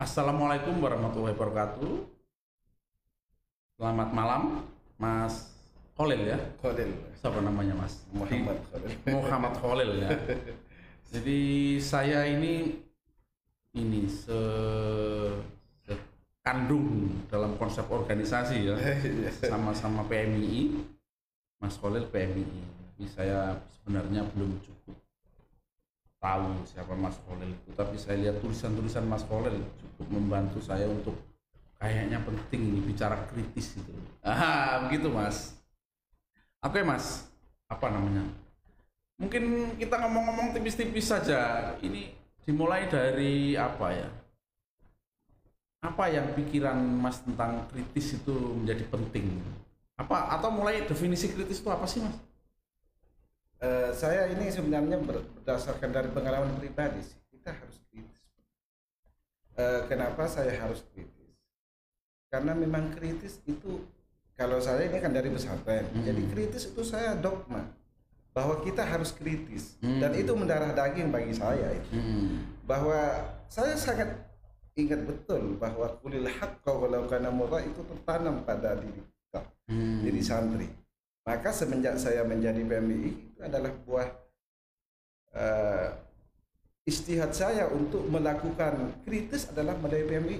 Assalamualaikum warahmatullahi wabarakatuh. Selamat malam, Mas Khalil ya. Khalil Siapa namanya Mas? Muhammad Khalil. Muhammad Khalil ya. Jadi saya ini ini se, se- kandung dalam konsep organisasi ya. Iya. Sama-sama PMII. Mas Khalil PMII. Tapi saya sebenarnya belum cukup tahu siapa Mas Khalil itu, tapi saya lihat tulisan-tulisan Mas Khalil cukup membantu saya untuk kayaknya penting ini bicara kritis itu. Ah, begitu Mas. Oke Mas, apa namanya? Mungkin kita ngomong-ngomong tipis-tipis saja. Ini dimulai dari apa ya? Apa yang pikiran Mas tentang kritis itu menjadi penting? Apa atau mulai definisi kritis itu apa sih Mas? Eh, saya ini sebenarnya ber- berdasarkan dari pengalaman pribadi sih. Kita harus kritis. Eh, kenapa saya harus kritis? Karena memang kritis itu kalau saya ini kan dari pesantren. Hmm. Jadi kritis itu saya dogma bahwa kita harus kritis Hmm. dan itu mendarah daging bagi saya itu. Hmm. bahwa saya sangat ingat betul bahwa kulil haqqa walau kana murra itu tertanam pada diri kita, Hmm. diri santri. Maka semenjak saya menjadi PMI itu adalah buah eh, istihad saya untuk melakukan kritis adalah melalui PMI.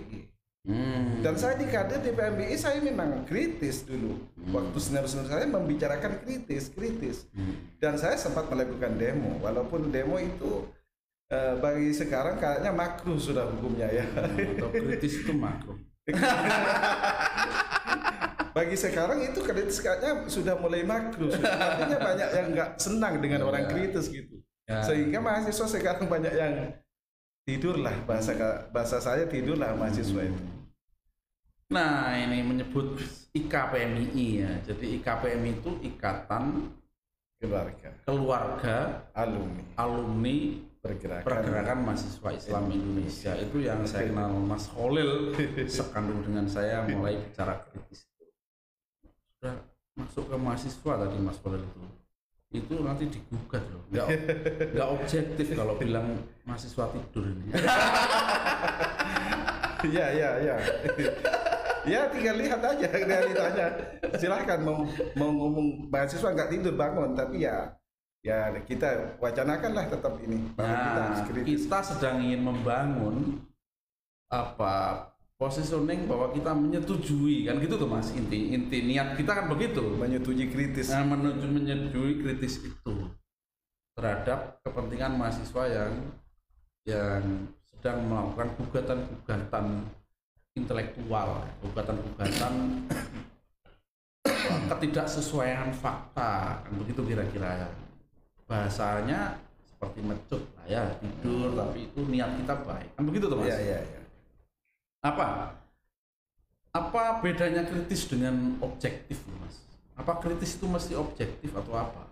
Hmm. Dan saya di kader di PMI saya memang kritis dulu. Hmm. Waktu senior-senior saya membicarakan kritis, kritis. Hmm. Dan saya sempat melakukan demo, walaupun demo itu eh, bagi sekarang kayaknya makruh sudah hukumnya ya. atau kritis itu makro. bagi sekarang itu kritis kayaknya sudah mulai. Sudah. Artinya banyak yang nggak senang dengan orang Ya. kritis gitu. Ya. Sehingga mahasiswa sekarang banyak yang tidur lah bahasa bahasa saya tidur lah mahasiswa itu. Nah, ini menyebut IKPMI ya. Jadi IKPMI itu Ikatan Keluarga, Keluarga alumni, Alumni pergerakan. Pergerakan Mahasiswa Islam Indonesia. Itu yang saya kenal Mas Khalil sekandung dengan saya mulai bicara kritis. Masuk ke mahasiswa tadi Mas Khalil itu. Itu nanti digugat loh. Nggak, nggak objektif kalau bilang mahasiswa tidur ini. Iya, iya, iya. ya tinggal lihat aja realitanya. Silahkan mau mau ngomong mahasiswa nggak tidur bangun, tapi ya ya kita wacanakanlah tetap ini bahwa kita harus Nah, kritis. kita sedang ingin membangun apa positioning bahwa kita menyetujui kan gitu tuh mas? Inti inti niat kita kan begitu. Menyetujui kritis. nah, menuju menyetujui kritis itu terhadap kepentingan mahasiswa yang yang sedang melakukan gugatan-gugatan intelektual gugatan-gugatan ketidaksesuaian fakta kan begitu kira-kira ya. Bahasanya seperti mecut lah ya tidur tapi itu niat kita baik. Kan begitu tuh mas? Iya, iya, iya. Apa apa bedanya kritis dengan objektif mas apa kritis itu mesti objektif atau apa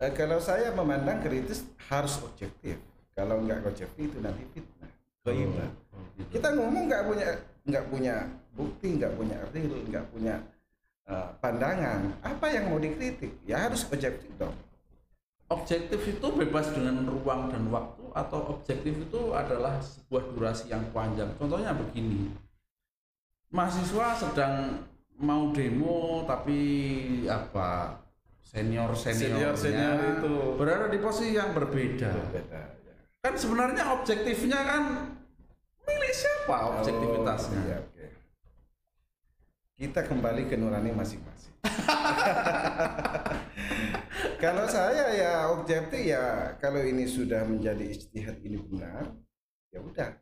Eh, kalau saya memandang kritis harus objektif. Kalau nggak objektif itu nanti fitnah, ghaibah. Oh, gitu. Kita ngomong nggak punya nggak punya bukti, nggak punya real, nggak punya eh, pandangan. Apa yang mau dikritik? Ya harus objektif dong. Objektif itu bebas dengan ruang dan waktu atau objektif itu adalah sebuah durasi yang panjang contohnya begini mahasiswa sedang mau demo tapi apa senior seniornya Senior-senior itu. berada di posisi yang berbeda Beda. ya. kan sebenarnya objektifnya kan milik siapa objektivitasnya Oh, iya, oke. Kita kembali ke nurani masing-masing. kalau saya ya objektif ya kalau ini sudah menjadi istihad ini benar, ya udah.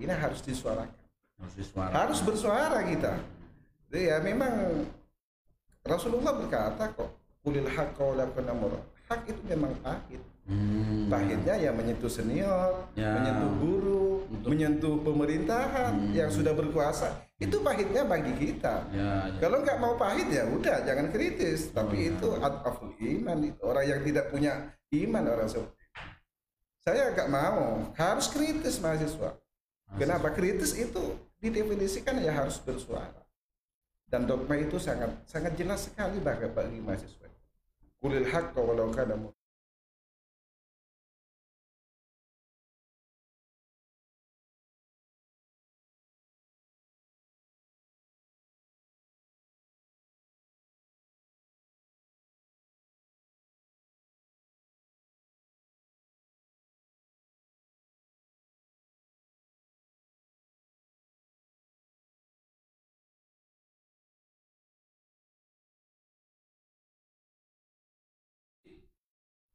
Ini harus disuarakan. harus disuarakan. Harus bersuara kita. Jadi ya memang Rasulullah berkata kok, "Kulil haqqa wa la kunamur." Hak itu memang pahit. Hmm. Pahitnya ya menyentuh senior, Ya. menyentuh guru, Untuk- menyentuh pemerintahan Hmm. yang sudah berkuasa. Itu pahitnya bagi kita. ya, ya. Kalau nggak mau pahit ya udah jangan kritis. Tapi ya. itu ataful iman itu orang yang tidak punya iman orang seperti itu. Saya nggak mau harus kritis mahasiswa. Kenapa kritis itu didefinisikan ya harus bersuara. Dan dogma itu sangat sangat jelas sekali bagi bagi mahasiswa. Kulil haqqa walau kana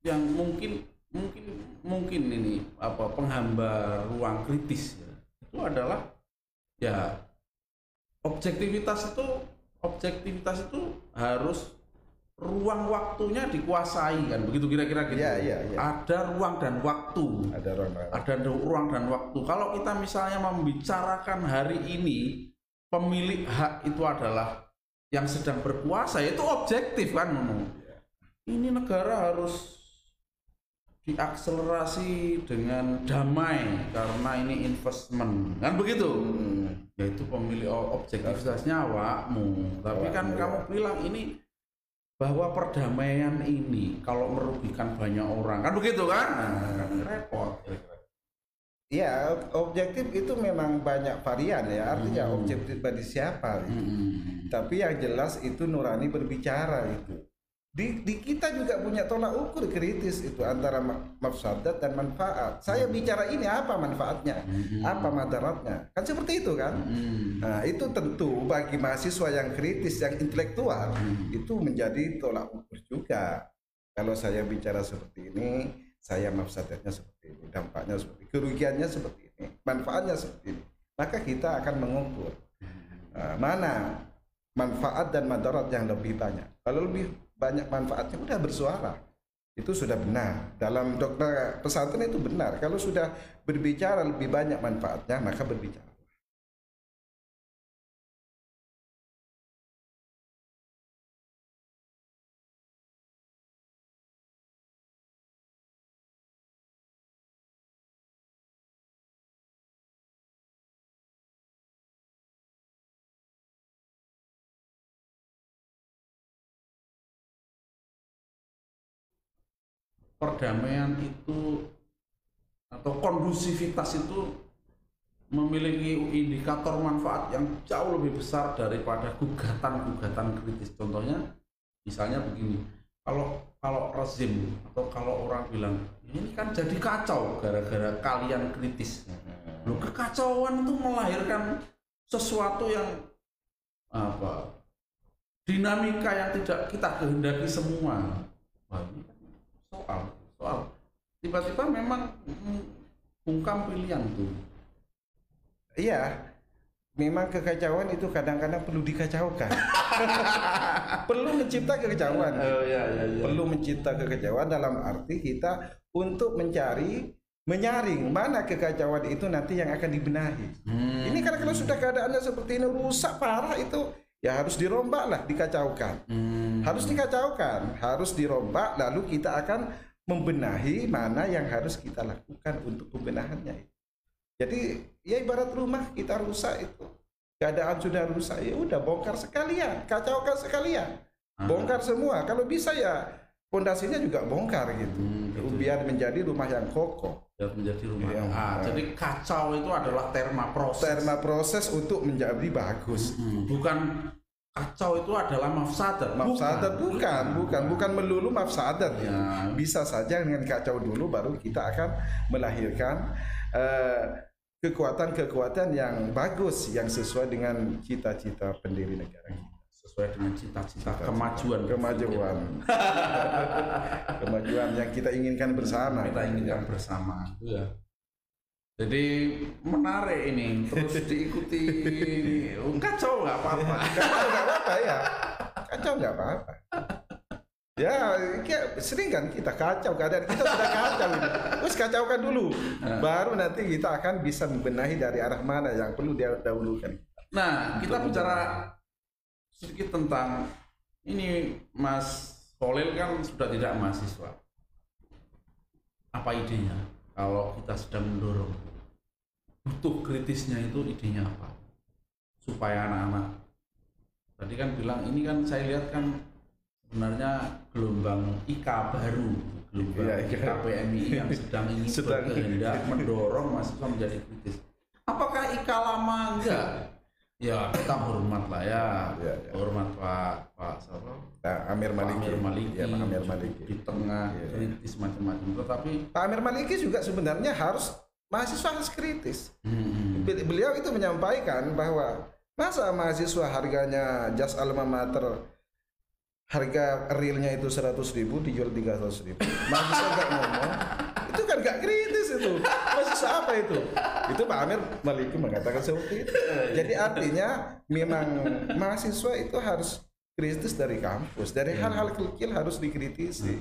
yang mungkin mungkin mungkin ini apa penghambat ruang kritis ya, itu adalah ya objektivitas itu objektivitas itu harus ruang waktunya dikuasai kan begitu kira-kira gitu. Iya, iya, iya. Ada ruang dan waktu. Ada ruang Ada ruang dan waktu. Kalau kita misalnya membicarakan hari ini pemilik hak itu adalah yang sedang berkuasa itu objektif kan Nono. Ini negara harus diakselerasi dengan damai karena ini investment kan begitu. Hmm. Yaitu pemilik objektivitasnya awakmu. Tapi kan Awakmu, kamu ya. bilang ini bahwa perdamaian ini kalau merugikan banyak orang kan begitu kan? Nah, kan repot. Iya, objektif itu memang banyak varian ya. Artinya Hmm. objektif bagi siapa? gitu. Hmm. Tapi yang jelas itu nurani berbicara itu. Di, di kita juga punya tolak ukur kritis itu antara ma- mafsadat dan manfaat. Saya bicara ini apa manfaatnya, Hmm. apa madaratnya, kan seperti itu kan. Hmm. Nah itu tentu bagi mahasiswa yang kritis, yang intelektual Hmm. itu menjadi tolak ukur juga. Kalau saya bicara seperti ini, saya mafsadatnya seperti ini, dampaknya seperti ini, kerugiannya seperti ini, manfaatnya seperti ini. Maka kita akan mengukur Nah, mana manfaat dan madarat yang lebih banyak. Kalau lebih banyak manfaatnya udah bersuara. Itu sudah benar. Dalam dokter pesantren itu benar. Kalau sudah berbicara lebih banyak manfaatnya, maka berbicara. Perdamaian itu atau kondusivitas itu memiliki indikator manfaat yang jauh lebih besar daripada gugatan-gugatan kritis. Contohnya, misalnya begini, kalau kalau rezim atau kalau orang bilang ini kan jadi kacau gara-gara kalian kritis. Loh, kekacauan itu melahirkan sesuatu yang apa dinamika yang tidak kita kehendaki semua. Wah, ini kan soal soal tiba-tiba memang bungkam pilihan tuh. Iya, memang kekacauan itu kadang-kadang perlu dikacaukan. perlu mencipta kekacauan. iya iya Perlu mencipta kekacauan dalam arti kita untuk mencari menyaring mana kekacauan itu nanti yang akan dibenahi. Hmm. Ini kan kalau sudah keadaannya seperti ini rusak parah itu ya harus dirombak lah, dikacaukan. Hmm. Harus dikacaukan, harus dirombak lalu kita akan membenahi mana yang harus kita lakukan untuk pembenahannya. Jadi ya ibarat rumah kita rusak itu. Keadaan sudah rusak ya udah bongkar sekalian, kacaukan sekalian. Ah. Bongkar semua. Kalau bisa ya pondasinya juga bongkar gitu. Hmm, gitu. Biar menjadi rumah yang kokoh. Biar menjadi rumah. Iya. Ah, jadi kacau itu adalah terma proses. Terma proses untuk menjadi bagus. Hmm, bukan kacau itu adalah mafsadat. Mafsadat bukan, bukan, bukan melulu mafsadat ya. Ya. Bisa saja dengan kacau dulu baru kita akan melahirkan eh, kekuatan-kekuatan yang bagus yang sesuai dengan cita-cita pendiri negara kita. Sesuai dengan cita-cita kemajuan Kemajuan. Kemajuan yang kita inginkan bersama. kita inginkan bersama ya jadi menarik ini terus diikuti kacau nggak apa-apa Kacau nggak apa-apa ya. Kacau nggak apa-apa. Ya, sering kan kita kacau keadaan kita sudah kacau. Terus kacaukan dulu, baru nanti kita akan bisa membenahi dari arah mana yang perlu dia dahulukan. nah kita bicara sedikit tentang ini Mas Kolil kan sudah tidak mahasiswa. Apa idenya kalau kita sedang mendorong? Butuh kritisnya itu idenya apa? Supaya anak-anak. Tadi kan bilang ini kan saya lihat kan sebenarnya gelombang IK baru gelombang Iya, iya. IK PMI yang sedang ingin Sedang. berkehendak mendorong mahasiswa menjadi kritis. Apakah IK lama? Enggak ya kita hormat lah ya, Iya, iya. hormat Pak Pak siapa Nah, Amir Pak Maliki. Amir Maliki, Ya, Pak Amir Maliki. di tengah Iya. kritis macam-macam tetapi Pak Amir Maliki juga sebenarnya harus mahasiswa harus kritis. hmm, Beli- Beliau itu menyampaikan bahwa masa mahasiswa harganya jas alma mater harga realnya itu 100 ribu dijual 300 ribu mahasiswa nggak ngomong itu kan nggak kritis itu mahasiswa apa itu? Itu Pak Amir Maliki mengatakan seperti itu. Jadi artinya memang mahasiswa itu harus kritis dari kampus. Dari hal-hal kecil harus dikritisi.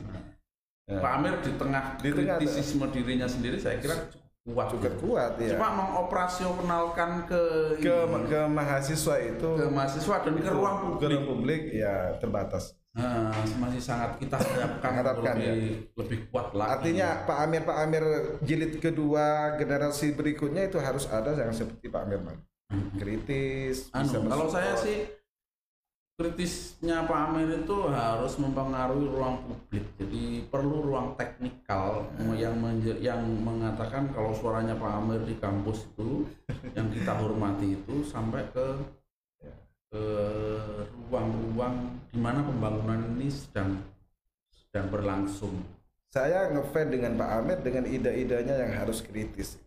Pak Amir di tengah Di tengah- kritisisme dirinya sendiri saya kira kuat. juga kuat. ya Cuma mengoperasionalkan ke ke ini, ke mahasiswa itu ke mahasiswa dan ke ruang ke publik ruang publik ya terbatas Nah, masih sangat kita harapkan Harapkan, ya. lebih lebih kuat lagi. Artinya Pak Amir Pak Amir jilid kedua generasi berikutnya itu harus ada yang seperti Pak Amir Malik. Kritis, Anu, bisa kalau saya sih kritisnya Pak Amir itu harus mempengaruhi ruang publik. Jadi perlu ruang teknikal yang menje- yang mengatakan kalau suaranya Pak Amir di kampus itu yang kita hormati itu sampai ke ke ruang-ruang di mana pembangunan ini sedang sedang berlangsung. saya ngefans dengan Pak Amir dengan ide-idenya yang harus kritis.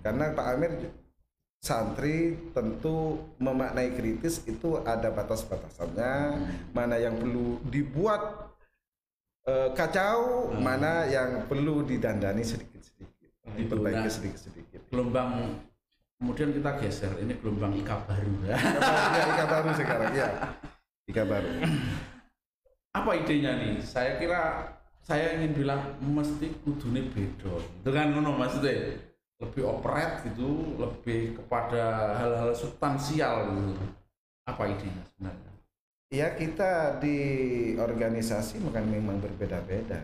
Karena Pak Amir santri tentu memaknai kritis itu ada batas-batasannya, mana yang perlu dibuat eh, kacau, mana yang perlu didandani sedikit-sedikit, diperbaiki sedikit-sedikit. Gelombang kemudian kita geser ini gelombang Ika baru. Ya, Ika baru sekarang ya. Ika baru. apa idenya nih? Saya kira saya ingin bilang mesti kudune beda. Itu kan ngono maksudnya lebih operet gitu, lebih kepada hal-hal substansial gitu. Apa idenya sebenarnya? Ya kita di organisasi bukan memang berbeda-beda.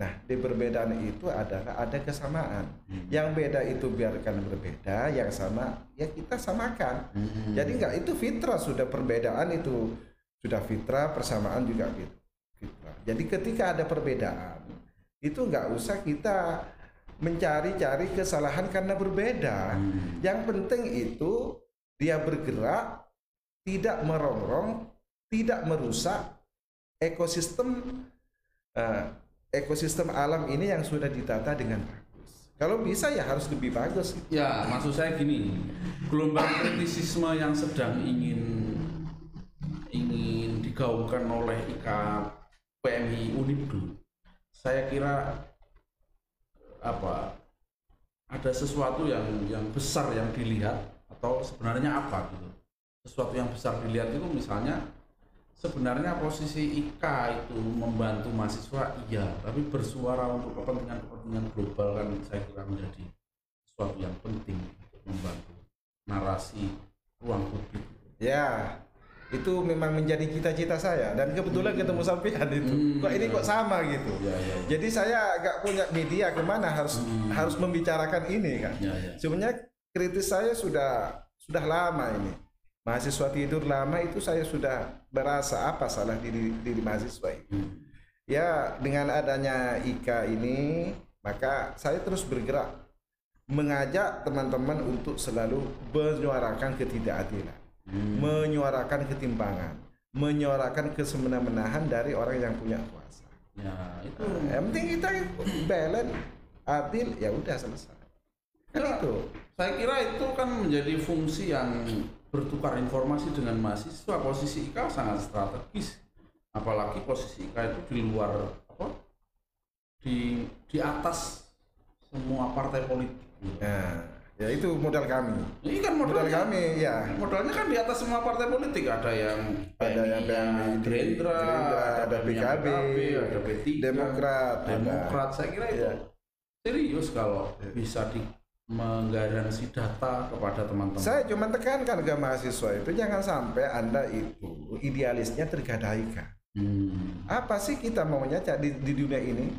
Nah di perbedaan itu adalah ada kesamaan. Yang beda itu biarkan berbeda, yang sama ya kita samakan. Jadi enggak itu fitrah sudah perbedaan itu sudah fitrah, persamaan juga fit- fitrah. Jadi ketika ada perbedaan itu enggak usah kita mencari-cari kesalahan karena berbeda. Yang penting itu dia bergerak tidak merongrong, tidak merusak ekosistem eh, ekosistem alam ini yang sudah ditata dengan bagus. Kalau bisa ya harus lebih bagus. Ya, maksud saya gini, gelombang kritisisme yang sedang ingin ingin digaungkan oleh IKA PMI Unibdu, saya kira apa ada sesuatu yang yang besar yang dilihat atau sebenarnya apa gitu sesuatu yang besar dilihat itu misalnya sebenarnya posisi IKA itu membantu mahasiswa iya tapi bersuara untuk kepentingan kepentingan global kan saya kira menjadi sesuatu yang penting untuk membantu narasi ruang publik Ya, itu memang menjadi cita-cita saya dan kebetulan ketemu sampean itu. Hmm, kok ini ya. kok sama gitu. ya ya Jadi saya agak punya media ke mana harus Hmm. harus membicarakan ini kan. ya, ya. Sebenarnya kritis saya sudah sudah lama ini. Mahasiswa tidur lama itu saya sudah berasa apa salah diri diri mahasiswa itu. Ya dengan adanya IKA ini maka saya terus bergerak mengajak teman-teman untuk selalu menyuarakan ketidakadilan, Hmm. menyuarakan ketimpangan, menyuarakan kesemena-menahan dari orang yang punya kuasa. ya itu Yang penting kita balance, adil, ya udah selesai. Kan Ya. itu. saya kira itu kan menjadi fungsi yang bertukar informasi dengan mahasiswa posisi IKA sangat strategis apalagi posisi IKA itu di luar apa di di atas semua partai politik Nah, ya itu modal kami. ini kan Modal modalnya kami, ya. modalnya kan di atas semua partai politik ada yang Ada yang PMI, Gerindra, Gerindra, ada PMI, PKB, ada P3 Demokrat, ada. Demokrat saya kira itu Iya. serius kalau bisa di menggaransi data kepada teman-teman Saya cuma tekankan ke mahasiswa itu jangan sampai Anda itu idealisnya tergadaikan. Hmm. Apa sih kita maunya di, di dunia ini?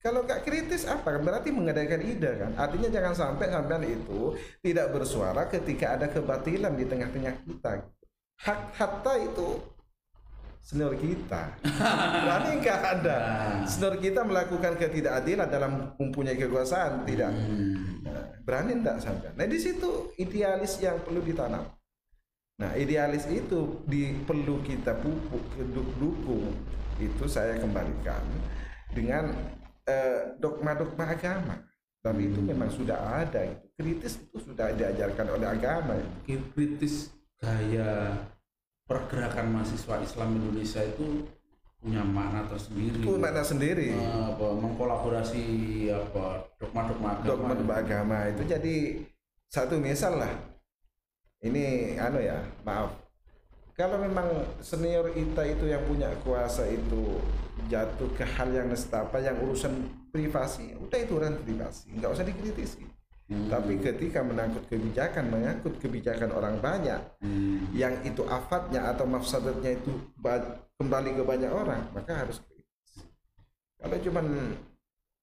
Kalau nggak kritis apa? Berarti menggadaikan ide kan? Artinya jangan sampai sampean itu tidak bersuara ketika ada kebatilan di tengah-tengah kita. Hak hatta itu senior kita. Berani nggak ada? Senior kita melakukan ketidakadilan dalam mempunyai kekuasaan tidak? Hmm. Berani enggak sampai? Nah di situ idealis yang perlu ditanam. Nah idealis itu di, perlu kita pupuk, du- dukung. Itu saya kembalikan dengan eh, dogma-dogma agama. Dan itu memang sudah ada. Itu. Kritis itu sudah diajarkan oleh agama. kritis gaya pergerakan mahasiswa Islam Indonesia itu punya makna tersendiri. Itu makna sendiri. Eh, apa, mengkolaborasi apa dogma-dogma agama. Dogma agama itu jadi satu misal lah. Ini anu ya, maaf. Kalau memang senior kita itu yang punya kuasa itu jatuh ke hal yang nestapa yang urusan privasi, udah itu urusan privasi, nggak usah dikritisi. Hmm. Tapi ketika menangkut kebijakan, mengangkut kebijakan orang banyak, Hmm. yang itu afatnya atau mafsadatnya itu ba- kembali ke banyak orang, maka harus kritis. Kalau cuman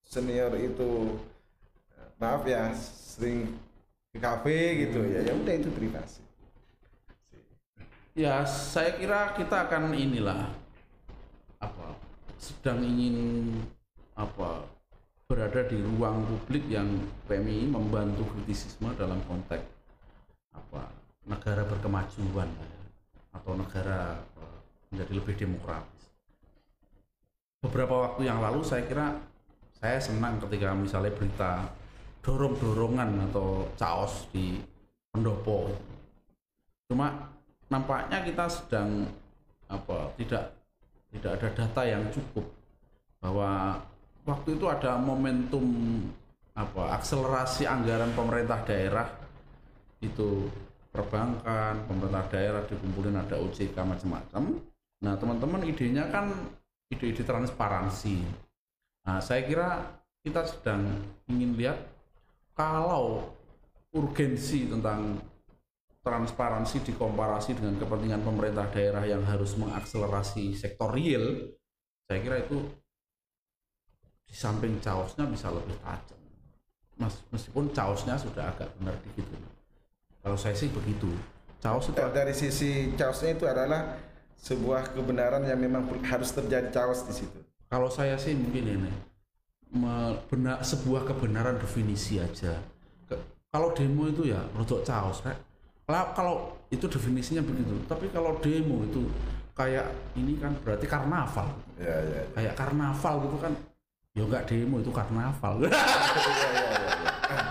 senior itu maaf ya sering ke kafe gitu ya, ya udah itu privasi. Ya, saya kira kita akan inilah apa sedang ingin apa berada di ruang publik yang PMI membantu kritisisme dalam konteks apa negara berkemajuan atau negara apa, menjadi lebih demokratis. Beberapa waktu yang lalu saya kira saya senang ketika misalnya berita dorong-dorongan atau caos di pendopo. Cuma nampaknya kita sedang apa tidak tidak ada data yang cukup bahwa waktu itu ada momentum apa akselerasi anggaran pemerintah daerah. Itu perbankan pemerintah daerah dikumpulin ada OJK macam-macam. Nah teman-teman idenya kan ide-ide transparansi. Nah saya kira kita sedang ingin lihat kalau urgensi tentang transparansi dikomparasi dengan kepentingan pemerintah daerah yang harus mengakselerasi sektor real, saya kira itu di samping caosnya bisa lebih tajam. Mas, meskipun caosnya sudah agak benar dikit. Kalau saya sih begitu. Caos itu Da- Dari sisi chaosnya itu adalah sebuah kebenaran yang memang harus terjadi chaos di situ. kalau saya sih mungkin ini me- bena- sebuah kebenaran definisi aja. Ke- kalau demo itu ya rodok caos, Rek. Kalau, kalau itu definisinya begitu, tapi kalau demo itu kayak ini kan berarti karnaval. Ya, ya, ya. Kayak karnaval gitu kan. Ya enggak demo itu karnaval. Ya, ya, ya, ya.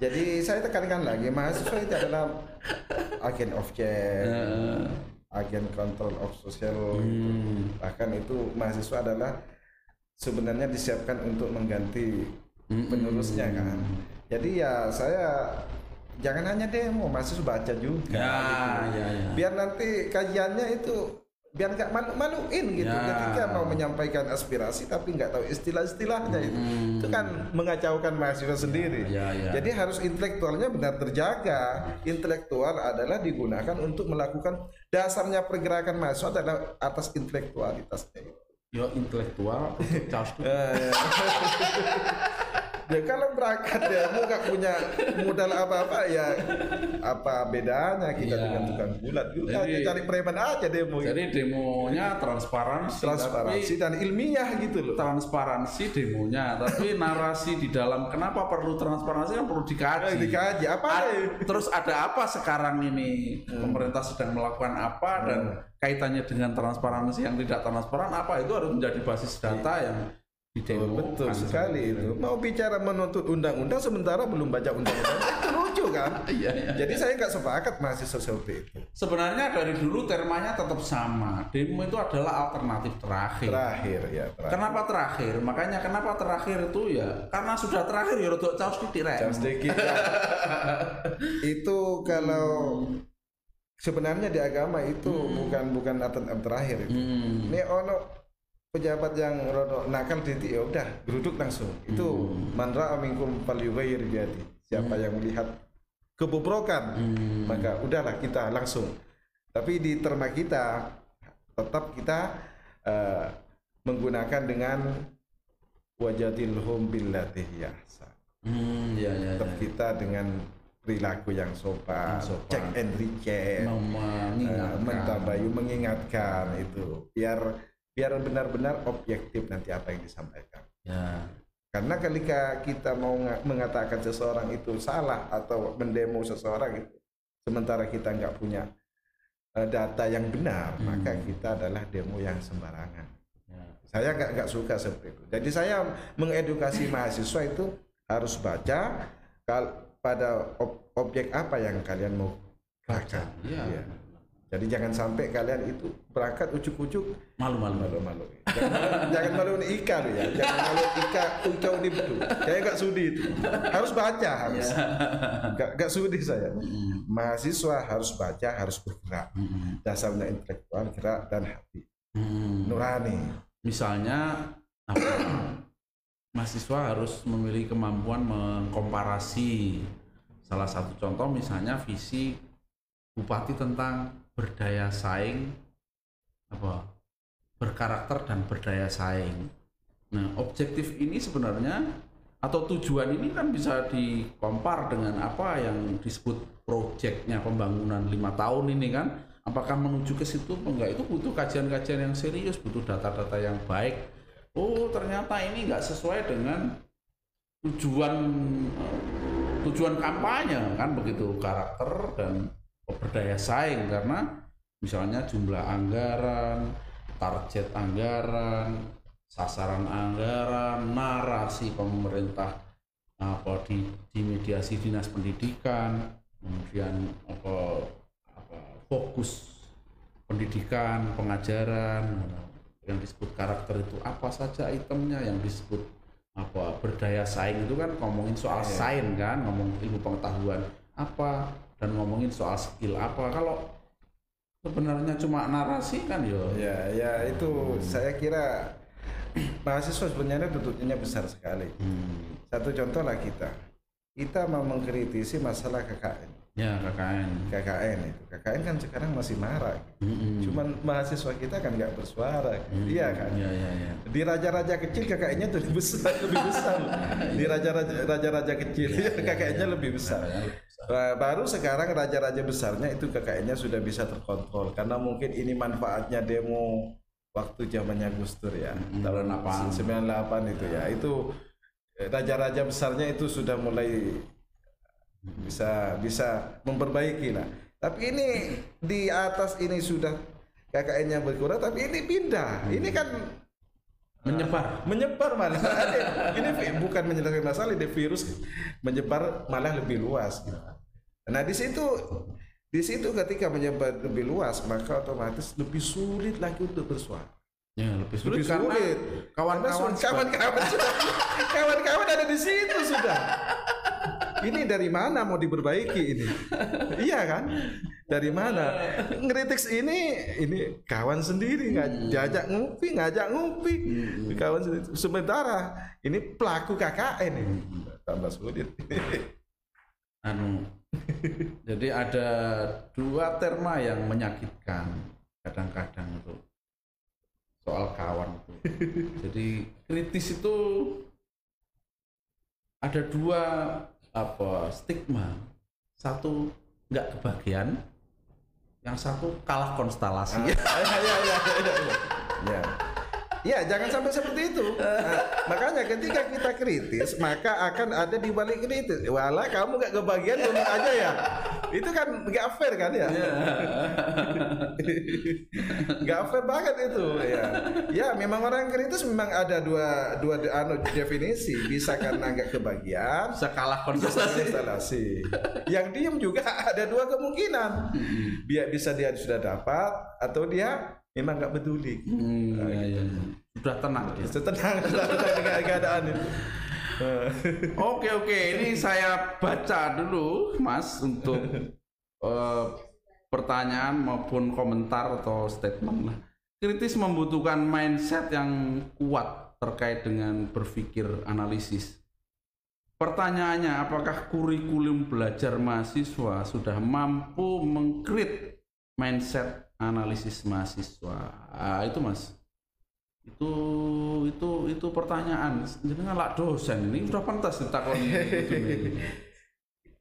Jadi saya tekankan lagi mahasiswa itu adalah agen of change, agen control of social. Hmm. Bahkan itu mahasiswa adalah sebenarnya disiapkan untuk mengganti Hmm. penerusnya kan. Jadi ya saya jangan hanya demo, mahasiswa baca juga. Ya, gitu. ya, ya. Biar nanti kajiannya itu biar nggak malu-maluin gitu Ya. ketika mau menyampaikan aspirasi tapi nggak tahu istilah-istilahnya itu Hmm. itu kan mengacaukan mahasiswa sendiri ya, ya. jadi harus intelektualnya benar terjaga intelektual adalah digunakan untuk melakukan dasarnya pergerakan mahasiswa adalah atas intelektualitasnya itu Yo intelektual untuk itu. ya kalau berangkat ya mau nggak punya modal apa-apa ya apa bedanya kita Iya. dengan tukang bulat? Juga Jadi- ya cari preman aja demo Jadi demonya transparansi, transparansi tapi dan ilmiah gitu loh. Transparansi demonya, tapi narasi di dalam kenapa perlu transparansi? Kan perlu dikaji. Eh, dikaji. Apa A- ya Terus ada apa sekarang ini? Pemerintah sedang melakukan apa dan kaitannya dengan transparansi yang tidak transparan apa? Itu harus menjadi basis data yang betul sekali itu mau bicara menuntut undang-undang sementara belum baca undang-undang itu lucu kan Iya, iya. jadi saya nggak sepakat mahasiswa seperti itu Sebenarnya dari dulu termanya tetap sama. Demo itu adalah alternatif terakhir. terakhir ya terakhir Kenapa terakhir? Makanya kenapa terakhir itu ya karena sudah terakhir ya rodok caos rek. Jam sedikit ya. itu kalau sebenarnya di agama itu bukan bukan aturan terakhir itu. Hmm. Ini ono pejabat yang rodo nakal titik ya udah geruduk langsung. Itu manra aminkum falyughayyir biyadi. Siapa yang melihat kebobrokan Hmm. maka udahlah kita langsung. Tapi di terma kita tetap kita eh, menggunakan dengan wajadilhum billati hiya ahsan Hmm, ya ya. tetap ya. kita dengan perilaku yang sopan, Yang sopan. check and recheck, eh, mentabayu mengingatkan itu, biar biar benar-benar objektif nanti apa yang disampaikan. Ya. Karena ketika kita mau nga- mengatakan seseorang itu salah atau mendemo seseorang itu, sementara kita nggak punya eh, data yang benar, Hmm. maka kita adalah demo yang sembarangan. ya. Saya nggak nggak suka seperti itu. Jadi saya mengedukasi mahasiswa itu harus baca kal pada ob- objek apa yang kalian mau baca. Iya. Iya. Jadi jangan sampai kalian itu berangkat ucuk-ucuk Malu-malu. malu-malu. Jangan, jangan malu Ika loh ya. Jangan malu Ika ucau di betul. Saya gak sudi itu. Harus baca harus. Gak, gak sudi saya. Mahasiswa harus baca, harus bergerak. Dasarnya intelektual, gerak dan hati. Nurani. Misalnya apa? mahasiswa harus memiliki kemampuan mengkomparasi. Salah satu contoh misalnya visi bupati tentang berdaya saing apa berkarakter dan berdaya saing. Nah, objektif ini sebenarnya atau tujuan ini kan bisa dikompar dengan apa yang disebut proyeknya pembangunan lima tahun ini kan. Apakah menuju ke situ apa enggak? Itu butuh kajian-kajian yang serius butuh data-data yang baik. Oh ternyata ini nggak sesuai dengan tujuan eh, tujuan kampanye kan begitu. Karakter dan berdaya saing karena misalnya jumlah anggaran target anggaran sasaran anggaran narasi pemerintah apa di, di mediasi dinas pendidikan kemudian apa, apa fokus pendidikan pengajaran yang disebut karakter itu apa saja itemnya yang disebut apa berdaya saing itu kan ngomongin soal Iya. sain kan ngomong ilmu pengetahuan apa dan ngomongin soal skill apa kalau sebenarnya cuma narasi kan yo Ya, ya itu saya kira mahasiswa sebenarnya tutupnya besar sekali. Hmm. Satu contoh lah kita. Kita mau mengkritisi masalah KKN. ya KKN KKN itu. KKN kan sekarang masih marak. Mm-mm. Cuman mahasiswa kita kan nggak bersuara. Hmm. Iya kan? ya ya ya Di raja-raja kecil KKN-nya tuh lebih besar, lebih besar. Di raja-raja raja-raja kecil KKN-nya lebih besar. Nah, baru sekarang raja-raja besarnya itu KKN-nya sudah bisa terkontrol karena mungkin ini manfaatnya demo waktu zamannya Gus Dur ya. Mm, Tahun 98. 98 itu ya. Itu eh, raja-raja besarnya itu sudah mulai bisa bisa memperbaiki lah. Tapi ini di atas ini sudah KKN-nya berkurang tapi ini pindah. Ini kan menyebar. Menyebar malah. Ini bukan menyelesaikan masalah ini virus menyebar malah lebih luas gitu. nah di situ di situ ketika menyebar lebih luas maka otomatis lebih sulit lagi untuk bersuara. Ya lebih sulit lebih sulit. kawan-kawan kawan-kawan kawan-kawan ada di situ sudah ini dari mana mau diperbaiki ini? Iya kan? Dari mana? Ngeritik ini ini kawan sendiri nggak jajak ngopi ngajak ngopi. Kawan sendiri. sementara ini pelaku KKN ini. Tambah sulit. Anu jadi ada dua terma yang menyakitkan kadang-kadang itu soal kawan itu. Jadi kritis itu ada dua apa stigma satu nggak kebagian yang satu kalah konstelasi ya, ya, ya, ya, ya. ya. Ya, jangan sampai seperti itu. Nah, makanya ketika kita kritis, maka akan ada di balik kritis. Walah, kamu gak kebagian ngomong aja ya. Itu kan gak fair kan ya? gak fair banget itu ya. Ya, memang orang kritis memang ada dua dua anu definisi. Bisa karena gak kebagian, bisa kalah bisa konstelasi instalasi. Yang diem juga ada dua kemungkinan. Biar bisa dia sudah dapat atau dia memang nggak peduli. Hmm, ya, ya. sudah tenang dia Tenang, tenang dengan keadaan itu. Oke oke, ini saya baca dulu, Mas, untuk eh, pertanyaan maupun komentar atau statement. lah. Kritis membutuhkan mindset yang kuat terkait dengan berpikir analisis. Pertanyaannya, apakah kurikulum belajar mahasiswa sudah mampu mengkrit mindset analisis mahasiswa? Ah, itu, Mas itu itu itu pertanyaan jenengan lak dosen ini udah pantas ditakoni.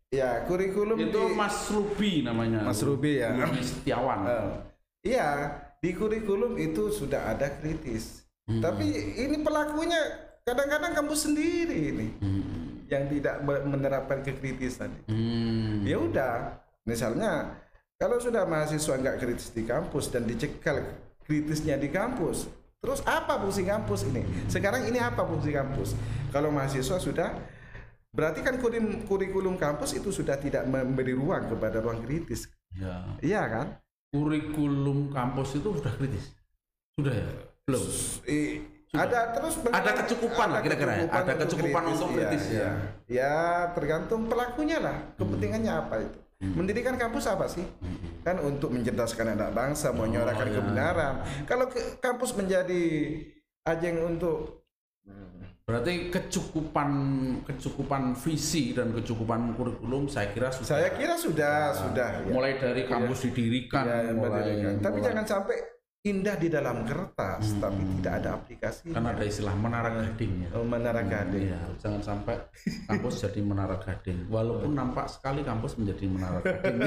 Ya, kurikulum itu di Mas Ruby namanya Mas Ruby ya. Ruby Setiawan Eh, Iya, di kurikulum itu sudah ada kritis. Hmm. Tapi ini pelakunya kadang-kadang kamu sendiri ini Hmm. yang tidak me- menerapkan kekritisan. Hmm. Ya udah, misalnya kalau sudah mahasiswa nggak kritis di kampus dan dicekal kritisnya di kampus, terus apa fungsi kampus ini? Sekarang ini apa fungsi kampus? Kalau mahasiswa sudah berarti kan kurikulum kampus itu sudah tidak memberi ruang kepada ruang kritis, ya iya kan? kurikulum kampus itu sudah kritis sudah ya belum I- ada terus Ada kecukupan lah kira-kira ya? Ada kecukupan untuk kritis ya. ya? Ya tergantung pelakunya lah, kepentingannya apa itu. Pendidikan kampus apa sih? Kan untuk mencerdaskan anak bangsa, menyuarakan iya. kebenaran. Kalau ke- kampus menjadi ajang untuk berarti kecukupan kecukupan visi dan kecukupan kurikulum saya kira sudah saya kira sudah sudah ya. mulai dari kampus didirikan Ya, mulai, mendirikan. Tapi mulai- jangan sampai indah di dalam kertas, tapi tidak ada aplikasi. kan ada istilah menara gading ya Oh, menara gading. Iya, jangan sampai kampus jadi menara gading. Walaupun nampak sekali kampus menjadi menara gading.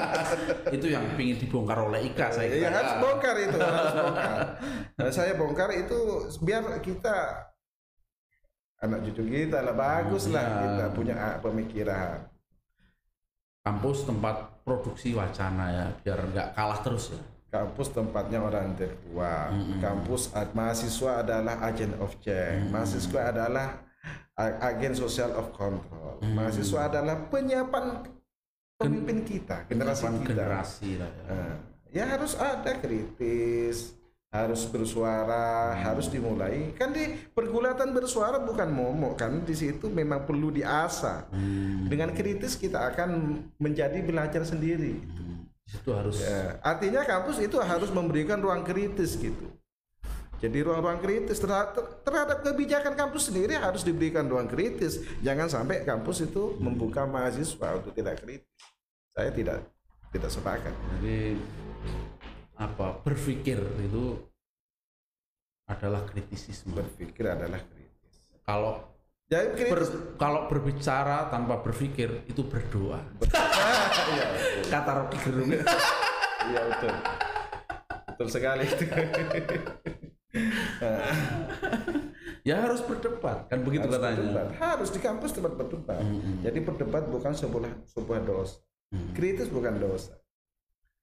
itu yang ingin dibongkar oleh Ika saya kira. Ya harus bongkar itu, harus bongkar. Nah, saya bongkar itu biar kita anak cucu kita lah bagus lah Ya. kita punya pemikiran. Kampus tempat produksi wacana ya, biar nggak kalah terus ya. Kampus tempatnya orang intelektual. Kampus ad- mahasiswa adalah agent of change. Mahasiswa adalah agen social of control. Mahasiswa adalah penyiapan pemimpin kita, generasi kita. generasi lah ya. Nah, ya harus ada kritis, harus bersuara, harus dimulai. Kan di pergulatan bersuara bukan momok kan di situ memang perlu diasah. Hmm, Dengan kritis kita akan menjadi belajar sendiri. di situ harus Ya, artinya kampus itu harus memberikan ruang kritis gitu. Jadi ruang-ruang kritis terhadap, terhadap kebijakan kampus sendiri harus diberikan ruang kritis. Jangan sampai kampus itu membuka mahasiswa untuk tidak kritis. Saya tidak tidak sepakat. jadi apa berpikir itu adalah kritisisme. Berpikir adalah kritis. Kalau Jadi kritis. ber- kalau berbicara tanpa berpikir itu berdoa. Iya, Kata Rocky Gerung. iya betul. Betul sekali itu. ya harus berdebat kan begitu harus katanya. berdebat. Harus di kampus tempat berdebat. Jadi berdebat bukan sebuah sebuah dosa. Kritis bukan dosa.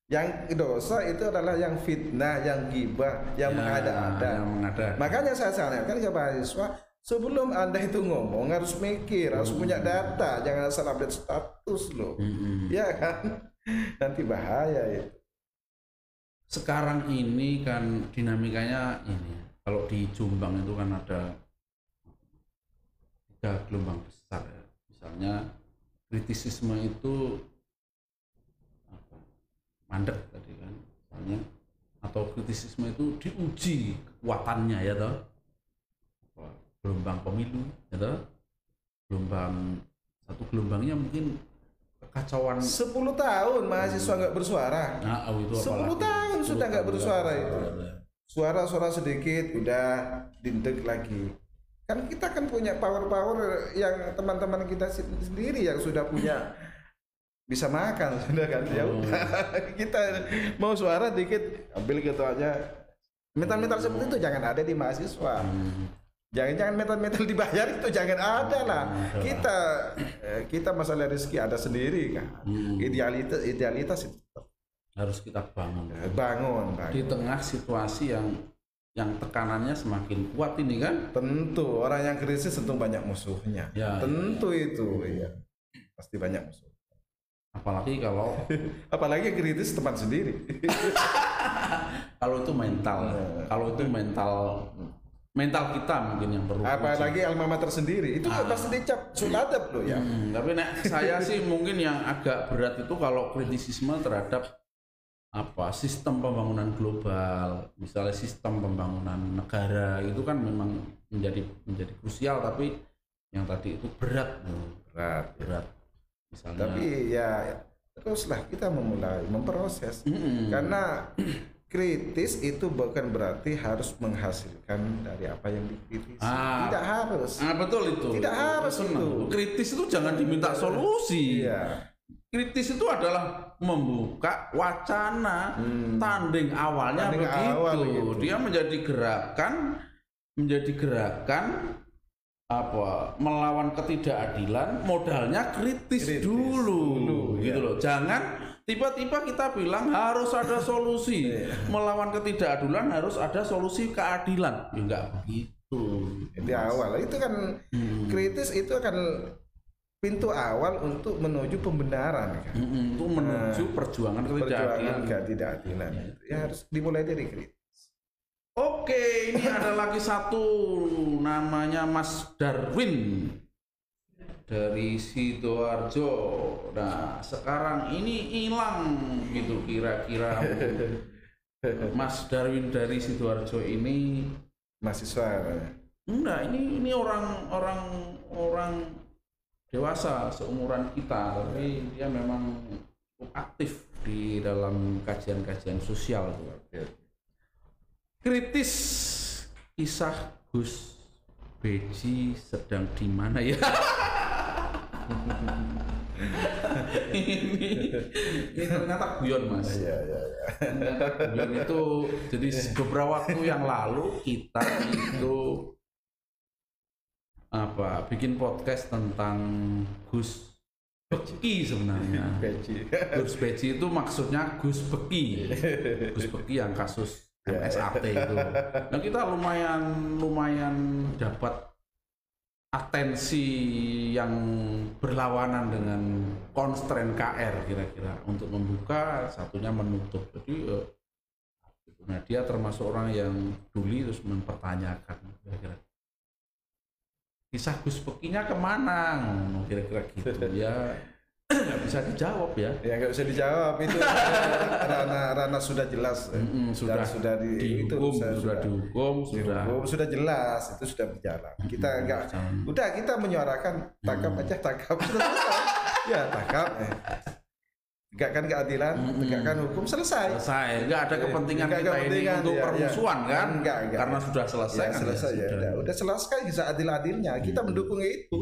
Yang dosa itu adalah yang fitnah, yang gibah, yang Ya, mengada-ada. mengada. Makanya saya sarankan ke mahasiswa sebelum anda itu ngomong harus mikir, harus punya data, jangan asal update status loh. Ya kan? Nanti bahaya itu. Sekarang ini kan dinamikanya ini. Kalau di Jombang itu kan ada tiga gelombang besar ya. Misalnya kritisisme itu apa, mandek tadi kan misalnya atau kritisisme itu diuji kekuatannya ya toh gelombang pemilu ya toh gelombang satu gelombangnya mungkin kekacauan 10 tahun mahasiswa nggak bersuara. nah, oh, itu 10 apalagi. tahun 10 sudah nggak bersuara itu. bersuara. Suara-suara sedikit udah dindek lagi. Kan kita kan punya power-power yang teman-teman kita sen- sendiri yang sudah punya bisa makan sudah kan ya Oh. udah kita mau suara dikit ambil ketuanya mental-mental seperti itu jangan ada di mahasiswa Hmm. Jangan-jangan mental-mental dibayar itu jangan ada lah. Kita eh, kita masalah rezeki ada sendiri kan? Hmm. idealitas idealitas itu harus kita bangun. Eh, bangun di bangun tengah situasi yang yang tekanannya semakin kuat ini kan? Tentu orang yang krisis tentu banyak musuhnya. Ya, tentu itu iya. Pasti banyak musuh. Apalagi kalau apalagi kritis teman sendiri. Kalau itu mental. Kalau itu mental mental kita mungkin yang perlu apalagi alma mater sendiri itu kan pasti dicap suladap loh ya. Hmm, tapi nek saya sih mungkin yang agak berat itu kalau kritisisme terhadap apa sistem pembangunan global, misalnya sistem pembangunan negara itu kan memang menjadi menjadi krusial tapi yang tadi itu berat, berat berat. Misalnya tapi ya teruslah kita memulai memproses. Mm-mm. karena kritis itu bukan berarti harus menghasilkan dari apa yang dikritisi Ah. tidak harus Ah, betul itu. Tidak harus Senang. itu. Kritis itu jangan diminta solusi. iya Kritis itu adalah membuka wacana Hmm. tanding awalnya Tanding begitu. awal begitu. Dia menjadi gerakan menjadi gerakan apa melawan ketidakadilan modalnya kritis, Kritis dulu, dulu, gitu ya. loh. Jangan tiba-tiba kita bilang harus ada solusi. Iya. melawan ketidakadilan harus ada solusi keadilan. Ya enggak begitu. itu awal itu kan Hmm. kritis itu akan pintu awal untuk menuju pembenaran kan. Mm-mm, Untuk menuju perjuangan Perjuangan ketidakadilan. ketidakadilan itu ya harus dimulai dari kritis. Oke, ini ada lagi satu namanya Mas Darwin dari Sidoarjo. Nah, sekarang ini hilang gitu kira-kira. Mas Darwin dari Sidoarjo ini. Mahasiswa enggak ini ini orang orang orang dewasa seumuran kita tapi dia memang cukup aktif di dalam kajian-kajian sosial kritis kisah Gus Beji sedang di mana ya ini, ini ternyata guyon mas Iya, iya, iya. guyon itu jadi beberapa waktu yang lalu kita itu apa bikin podcast tentang Gus Beki sebenarnya Peci. Gus Beji itu maksudnya Gus Beki Gus Beki yang kasus Ya, ya. SAT itu nah kita lumayan lumayan dapat atensi yang berlawanan dengan konstren KR kira-kira. Untuk membuka satunya menutup. Jadi eh, nah dia termasuk orang yang duli terus mempertanyakan kira-kira. Kisah Gus Bekinya ke mana? Kira-kira gitu. Ya nggak bisa dijawab ya Ya nggak usah dijawab itu rana rana sudah jelas. Mm-mm, sudah Dan sudah di, itu dihukum sudah, sudah dihukum sudah dihukum, sudah jelas itu sudah berjalan. Kita nggak udah kita menyuarakan tangkap aja tangkap sudah selesai. ya tangkap. Eh. Tegakkan keadilan, Mm-mm. tegakkan hukum selesai. selesai nggak ada kepentingan Nggak kita ini kepentingan, untuk ya, ya. permusuhan kan Enggak, enggak. karena sudah selesai Ya, kan selesai ya, sudah. udah, udah selesai bisa adil-adilnya. Kita mendukung itu.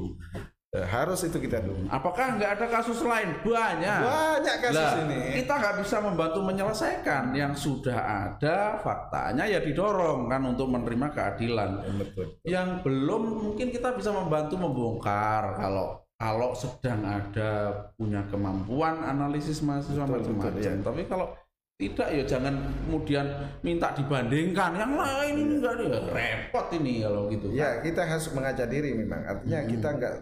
Eh, harus itu kita dukung. apakah nggak ada kasus lain banyak Banyak kasus Lah, ini. kita nggak bisa membantu menyelesaikan yang sudah ada faktanya ya didorong kan untuk menerima keadilan Betul. yang belum mungkin kita bisa membantu membongkar kalau kalau sedang ada punya kemampuan analisis mahasiswa macam-macam ya. tapi kalau tidak ya jangan kemudian minta dibandingkan yang lain ini enggak ya repot ini kalau gitu Ya, kita harus mengajar diri memang. Artinya Hmm. kita enggak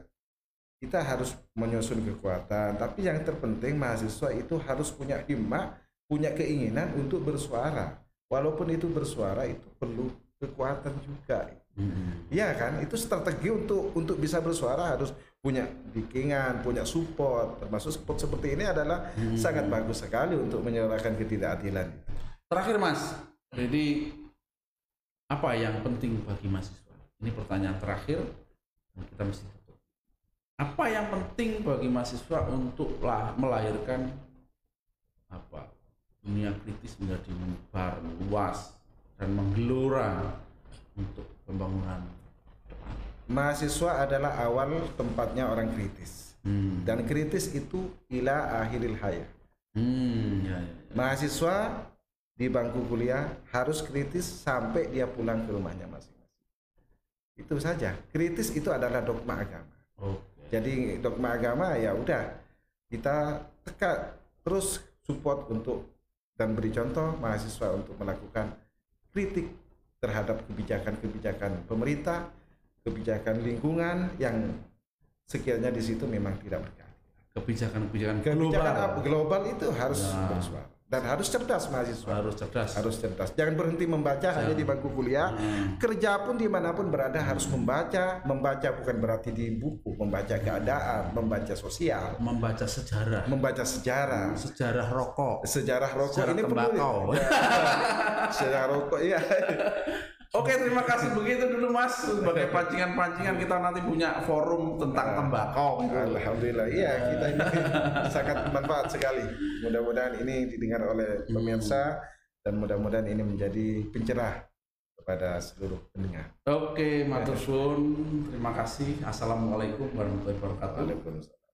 kita harus menyusun kekuatan, tapi yang terpenting mahasiswa itu harus punya himmah, punya keinginan untuk bersuara. Walaupun itu bersuara itu perlu kekuatan juga. Mm-mm. Iya kan? Itu strategi untuk untuk bisa bersuara harus punya bikingan, punya support. Termasuk support seperti ini adalah Hmm. sangat bagus sekali untuk menyuarakan ketidakadilan. terakhir mas jadi apa yang penting bagi mahasiswa ini pertanyaan terakhir kita mesti apa yang penting bagi mahasiswa untuk lah melahirkan apa dunia kritis menjadi menyebar luas dan menggelora untuk pembangunan depan Mahasiswa adalah awal tempatnya orang kritis. hmm. Dan kritis itu ila akhiril hayat. hmm, ya, ya, ya. Mahasiswa di bangku kuliah harus kritis sampai dia pulang ke rumahnya masing-masing. Itu saja. Kritis itu adalah dogma agama. Oke. Jadi dogma agama ya udah kita tekan terus support untuk dan beri contoh mahasiswa untuk melakukan kritik terhadap kebijakan-kebijakan pemerintah, kebijakan lingkungan yang sekiranya di situ memang tidak berkeadilan. kebijakan-kebijakan Kebijakan global apa? global itu harus Nah. bersuara dan harus cerdas mahasiswa. harus cerdas Harus cerdas. Jangan berhenti membaca hanya di bangku kuliah. Hmm. Kerja pun di mana pun berada harus membaca. Membaca bukan berarti di buku, membaca keadaan, membaca sosial, membaca sejarah membaca sejarah, sejarah rokok sejarah rokok Sejarah ini perlu ya. sejarah rokok iya Oke terima kasih begitu dulu mas. Sebagai pancingan-pancingan kita nanti punya forum tentang tembakau. Alhamdulillah. Iya kita ini sangat bermanfaat sekali. Mudah-mudahan ini didengar oleh pemirsa dan mudah-mudahan ini menjadi pencerah kepada seluruh pendengar. Oke matur suwun. Terima kasih. Assalamualaikum warahmatullahi wabarakatuh. Waalaikumsalam